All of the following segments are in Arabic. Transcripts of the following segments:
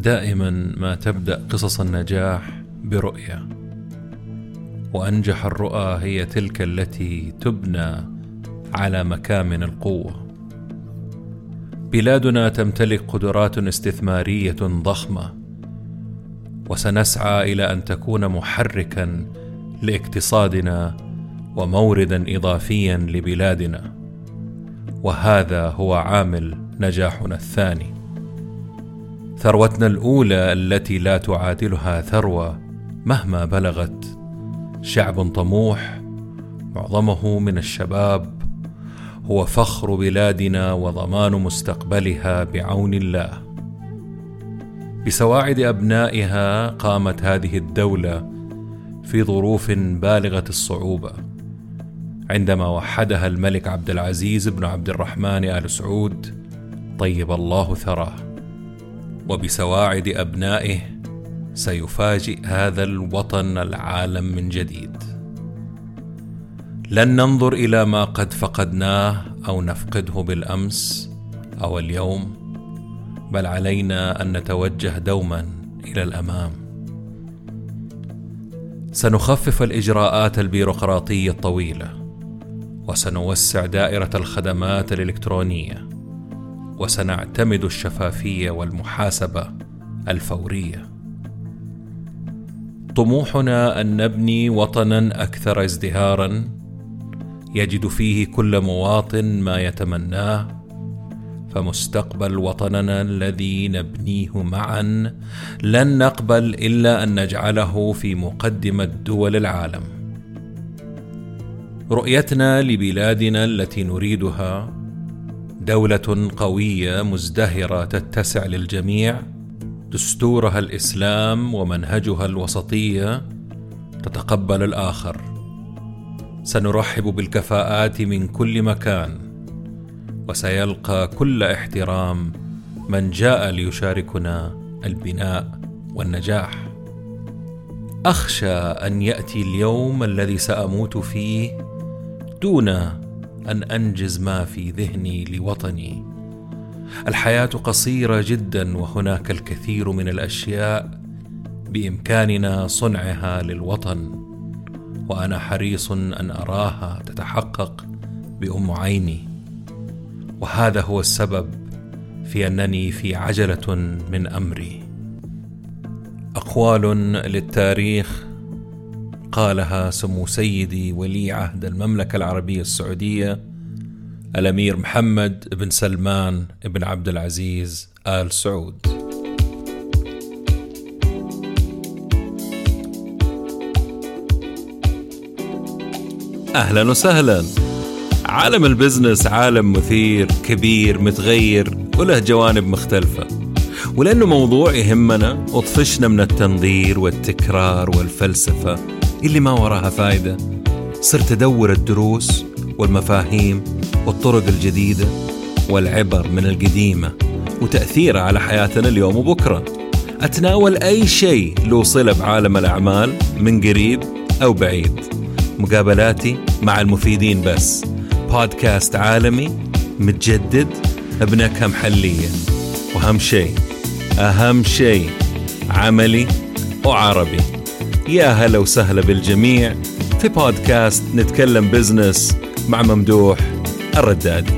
دائما ما تبدأ قصص النجاح برؤية. وأنجح الرؤى هي تلك التي تبنى على مكامن القوة. بلادنا تمتلك قدرات استثمارية ضخمة وسنسعى إلى أن تكون محركا لاقتصادنا وموردا اضافيا لبلادنا. وهذا هو عامل نجاحنا الثاني. ثروتنا الأولى التي لا تعادلها ثروة مهما بلغت. شعب طموح معظمه من الشباب هو فخر بلادنا وضمان مستقبلها بعون الله. بسواعد أبنائها قامت هذه الدولة في ظروف بالغة الصعوبة. عندما وحدها الملك عبد العزيز بن عبد الرحمن آل سعود طيب الله ثراه. وبسواعد أبنائه سيفاجئ هذا الوطن العالم من جديد. لن ننظر إلى ما قد فقدناه أو نفقده بالأمس أو اليوم بل علينا أن نتوجه دوما إلى الأمام. سنخفف الإجراءات البيروقراطية الطويلة وسنوسع دائرة الخدمات الإلكترونية. وسنعتمد الشفافية والمحاسبة الفورية. طموحنا أن نبني وطنا أكثر ازدهارا يجد فيه كل مواطن ما يتمناه فمستقبل وطننا الذي نبنيه معا لن نقبل إلا أن نجعله في مقدمة دول العالم. رؤيتنا لبلادنا التي نريدها دولة قوية مزدهرة تتسع للجميع دستورها الإسلام ومنهجها الوسطية تتقبل الآخر. سنرحب بالكفاءات من كل مكان وسيلقى كل احترام من جاء ليشاركنا البناء والنجاح. أخشى أن يأتي اليوم الذي سأموت فيه دون أن أنجز ما في ذهني لوطني. الحياة قصيرة جدا وهناك الكثير من الأشياء بإمكاننا صنعها للوطن وأنا حريص أن أراها تتحقق بأم عيني. وهذا هو السبب في أنني في عجلة من أمري. أقوال للتاريخ قالها سمو سيدي ولي عهد المملكة العربية السعودية الأمير محمد بن سلمان بن عبد العزيز آل سعود. أهلا وسهلا. عالم البزنس عالم مثير كبير متغير وله جوانب مختلفة. ولأنه موضوع يهمنا وطفشنا من التنظير والتكرار والفلسفة. اللي ما وراها فايدة. صرت أدور الدروس والمفاهيم والطرق الجديدة والعبر من القديمة وتاثيرها على حياتنا اليوم وبكرة. أتناول أي شيء له صلة بعالم الأعمال من قريب أو بعيد. مقابلاتي مع المفيدين بس. بودكاست عالمي متجدد بنكهه محلية. واهم شيء أهم شيء عملي وعربي. يا هلا وسهلا بالجميع في بودكاست نتكلم بزنس مع ممدوح الردادي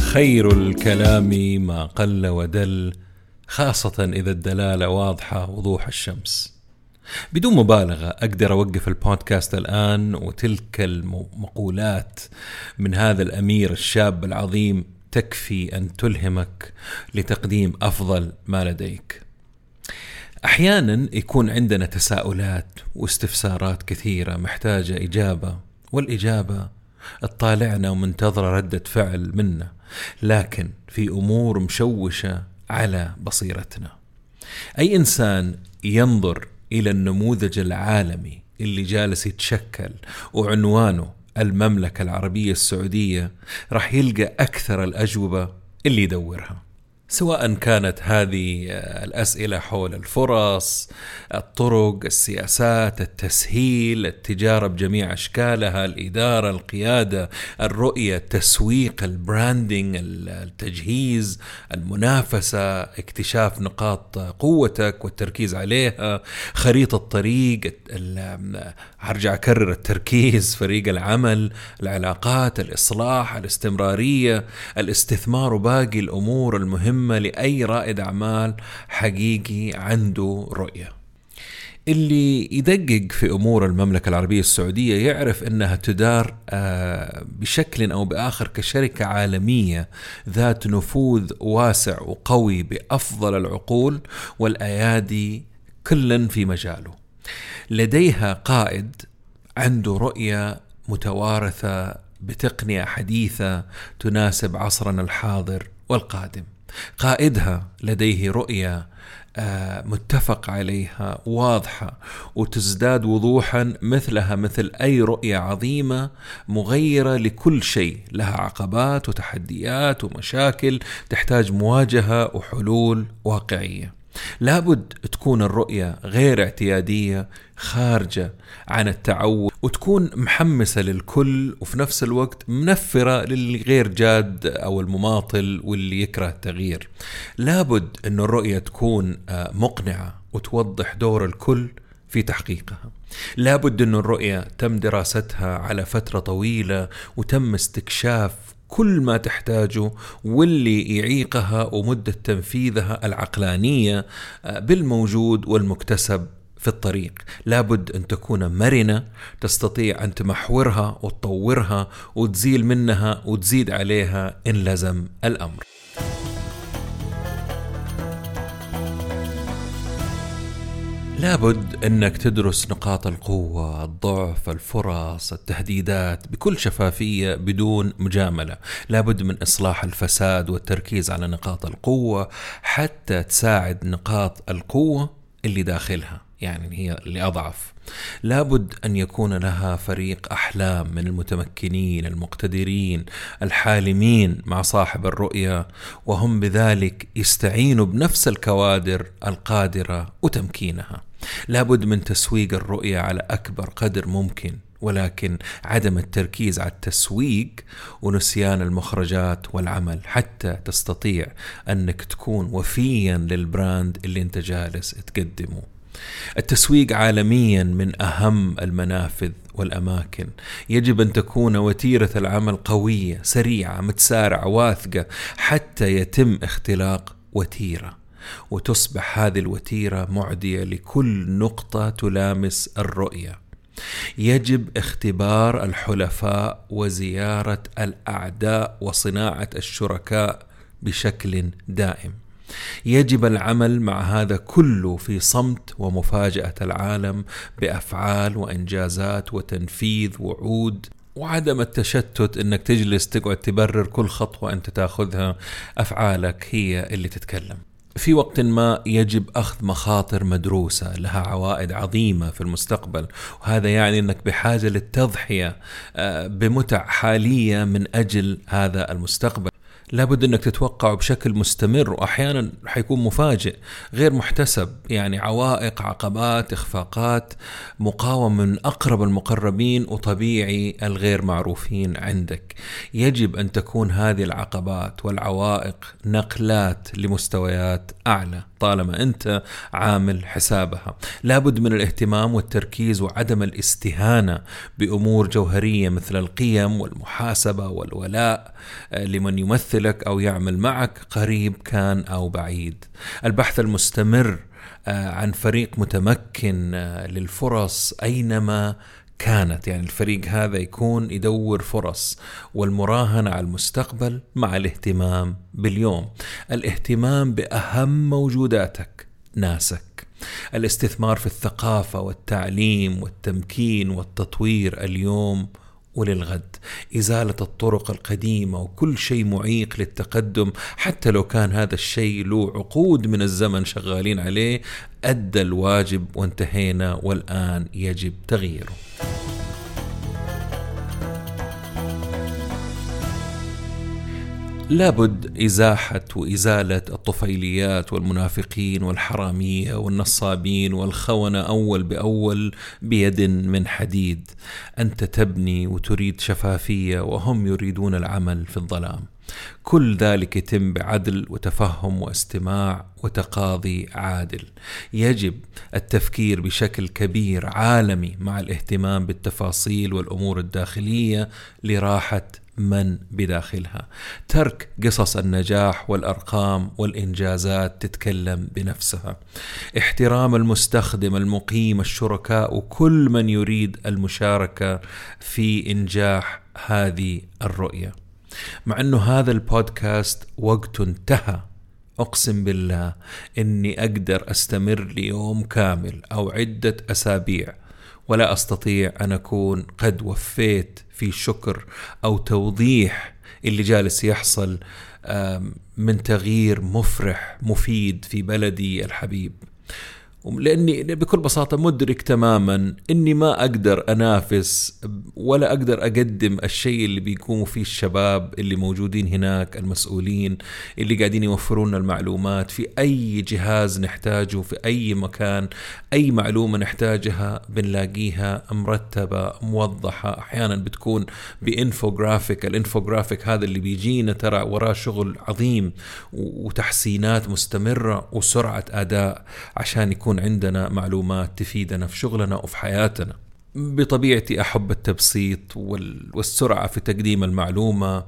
خير الكلام ما قل ودل خاصة إذا الدلالة واضحة وضوح الشمس. بدون مبالغة أقدر أوقف البودكاست الآن وتلك المقولات من هذا الأمير الشاب العظيم تكفي أن تلهمك لتقديم أفضل ما لديك. أحيانا يكون عندنا تساؤلات واستفسارات كثيرة محتاجة إجابة والإجابة تطالعنا ومنتظرة ردة فعل منا لكن في أمور مشوشة على بصيرتنا. أي إنسان ينظر إلى النموذج العالمي اللي جالس يتشكل وعنوانه المملكة العربية السعودية راح يلقى أكثر الأجوبة اللي يدورها. سواء كانت هذه الأسئلة حول الفرص، الطرق، السياسات، التسهيل، التجارة بجميع أشكالها، الإدارة، القيادة، الرؤية، التسويق، البراندنج، التجهيز، المنافسة، اكتشاف نقاط قوتك والتركيز عليها، خريطة طريق، هرجع أكرر التركيز، فريق العمل، العلاقات، الإصلاح، الاستمرارية، الاستثمار وباقي الأمور المهمة مهمة لأي رائد أعمال حقيقي عنده رؤية اللي يدقق في أمور المملكة العربية السعودية يعرف أنها تدار آه، بشكل أو بآخر كشركة عالمية ذات نفوذ واسع وقوي بأفضل العقول والأيادي كلا في مجاله. لديها قائد عنده رؤية متوارثة بتقنية حديثة تناسب عصرنا الحاضر والقادم. قائدها لديه رؤية آه، متفق عليها واضحة وتزداد وضوحا مثلها مثل أي رؤية عظيمة مغيرة لكل شيء لها عقبات وتحديات ومشاكل تحتاج مواجهة وحلول واقعية. لابد تكون الرؤية غير اعتيادية خارجة عن التعود وتكون محمسة للكل وفي نفس الوقت منفرة للي غير جاد أو المماطل واللي يكره التغيير. لابد أن الرؤية تكون آه، مقنعة وتوضح دور الكل في تحقيقها. لابد أن الرؤية تم دراستها على فترة طويلة وتم استكشاف كل ما تحتاجه واللي يعيقها ومدة تنفيذها العقلانية آه، بالموجود والمكتسب في الطريق. لابد أن تكون مرنة تستطيع أن تمحورها وتطورها وتزيل منها وتزيد عليها إن لزم الأمر. لابد أنك تدرس نقاط القوة، الضعف، الفرص، التهديدات بكل شفافية بدون مجاملة، لابد من إصلاح الفساد والتركيز على نقاط القوة حتى تساعد نقاط القوة اللي داخلها، يعني هي اللي أضعف. لابد أن يكون لها فريق أحلام من المتمكنين المقتدرين الحالمين مع صاحب الرؤية وهم بذلك يستعينوا بنفس الكوادر القادرة وتمكينها لابد من تسويق الرؤية على أكبر قدر ممكن ولكن عدم التركيز على التسويق ونسيان المخرجات والعمل حتى تستطيع أنك تكون وفيا للبراند اللي أنت جالس تقدمه. التسويق عالميا من أهم المنافذ والأماكن. يجب أن تكون وتيرة العمل قوية سريعة متسارعة واثقة حتى يتم اختلاق وتيرة. وتصبح هذه الوتيرة معدية لكل نقطة تلامس الرؤية. يجب اختبار الحلفاء وزيارة الأعداء وصناعة الشركاء بشكل دائم. يجب العمل مع هذا كله في صمت ومفاجأة العالم بأفعال وإنجازات وتنفيذ وعود وعدم التشتت إنك تجلس تقعد تبرر كل خطوة أنت تأخذها. أفعالك هي اللي تتكلم. في وقت ما يجب أخذ مخاطر مدروسة لها عوائد عظيمة في المستقبل وهذا يعني إنك بحاجة للتضحية آه، بمتع حالية من أجل هذا المستقبل. لابد انك تتوقعه بشكل مستمر واحيانا حيكون مفاجئ غير محتسب. يعني عوائق عقبات اخفاقات مقاومه من أقرب المقربين وطبيعي الغير معروفين عندك. يجب أن تكون هذه العقبات والعوائق نقلات لمستويات أعلى. طالما أنت عامل حسابها. لابد من الاهتمام والتركيز وعدم الاستهانة بأمور جوهرية مثل القيم والمحاسبة والولاء آه، لمن يمثلك أو يعمل معك قريب كان أو بعيد. البحث المستمر آه، عن فريق متمكن آه، للفرص أينما كانت يعني الفريق هذا يكون يدور فرص والمراهنة على المستقبل مع الاهتمام باليوم. الاهتمام بأهم موجوداتك ناسك. الاستثمار في الثقافة والتعليم والتمكين والتطوير اليوم وللغد. إزالة الطرق القديمة وكل شيء معيق للتقدم حتى لو كان هذا الشيء له عقود من الزمن شغالين عليه أدى الواجب وانتهينا والآن يجب تغييره. لابد إزاحة وإزالة الطفيليات والمنافقين والحرامية والنصابين والخونة أول بأول بيد من حديد. أنت تبني وتريد شفافية وهم يريدون العمل في الظلام. كل ذلك يتم بعدل وتفهم واستماع وتقاضي عادل. يجب التفكير بشكل كبير عالمي مع الاهتمام بالتفاصيل والأمور الداخلية لراحة من بداخلها. ترك قصص النجاح والأرقام والإنجازات تتكلم بنفسها. احترام المستخدم المقيم الشركاء وكل من يريد المشاركة في إنجاح هذه الرؤية. مع إنه هذا البودكاست وقته انتهى أقسم بالله إني أقدر أستمر ليوم كامل أو عدة أسابيع ولا أستطيع أن أكون قد وفيت في شكر أو توضيح اللي جالس يحصل من تغيير مفرح مفيد في بلدي الحبيب. لأني بكل بساطة مدرك تماما إني ما أقدر أنافس ولا أقدر أقدم الشيء اللي بيقوموا فيه الشباب اللي موجودين هناك المسؤولين اللي قاعدين يوفرون المعلومات في أي جهاز نحتاجه في أي مكان أي معلومة نحتاجها بنلاقيها مرتبة موضحة. أحيانا بتكون ب infographic ال infographic هذا اللي بيجينا ترى وراه شغل عظيم وتحسينات مستمرة وسرعة أداء عشان يكون يكون عندنا معلومات تفيدنا في شغلنا وفي حياتنا. بطبيعتي أحب التبسيط والسرعة في تقديم المعلومة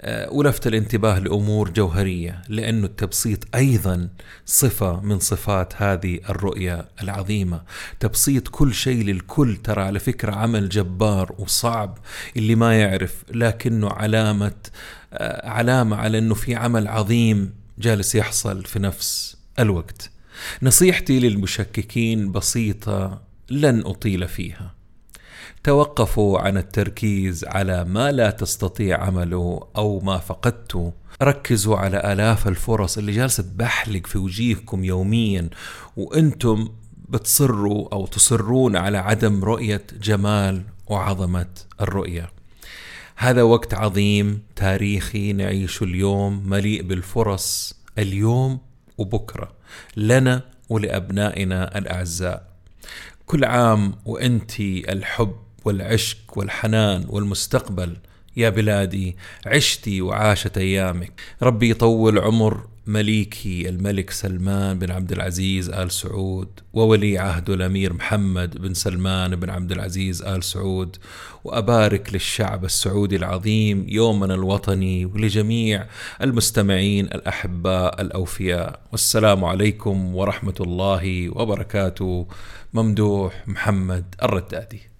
آه، ولفت الانتباه لأمور جوهرية لأن التبسيط أيضا صفة من صفات هذه الرؤية العظيمة. تبسيط كل شيء للكل ترى على فكرة عمل جبار وصعب اللي ما يعرف لكنه علامة آه، علامة على أنه في عمل عظيم جالس يحصل في نفس الوقت. نصيحتي للمشككين بسيطة لن أطيل فيها. توقفوا عن التركيز على ما لا تستطيع عمله أو ما فقدته. ركزوا على آلاف الفرص اللي جالسة بحلق في وجيهكم يوميا وأنتم بتصروا أو تصرون على عدم رؤية جمال وعظمة الرؤية. هذا وقت عظيم تاريخي نعيشه اليوم مليء بالفرص. اليوم وبكرة لنا ولأبنائنا الأعزاء. كل عام وانت الحب والعشق والحنان والمستقبل يا بلادي عشتي وعاشت أيامك. ربي يطول عمر مليكي الملك سلمان بن عبد العزيز آل سعود وولي عهده الأمير محمد بن سلمان بن عبد العزيز آل سعود وأبارك للشعب السعودي العظيم يومنا الوطني ولجميع المستمعين الأحباء الأوفياء. والسلام عليكم ورحمة الله وبركاته. ممدوح محمد الردادي.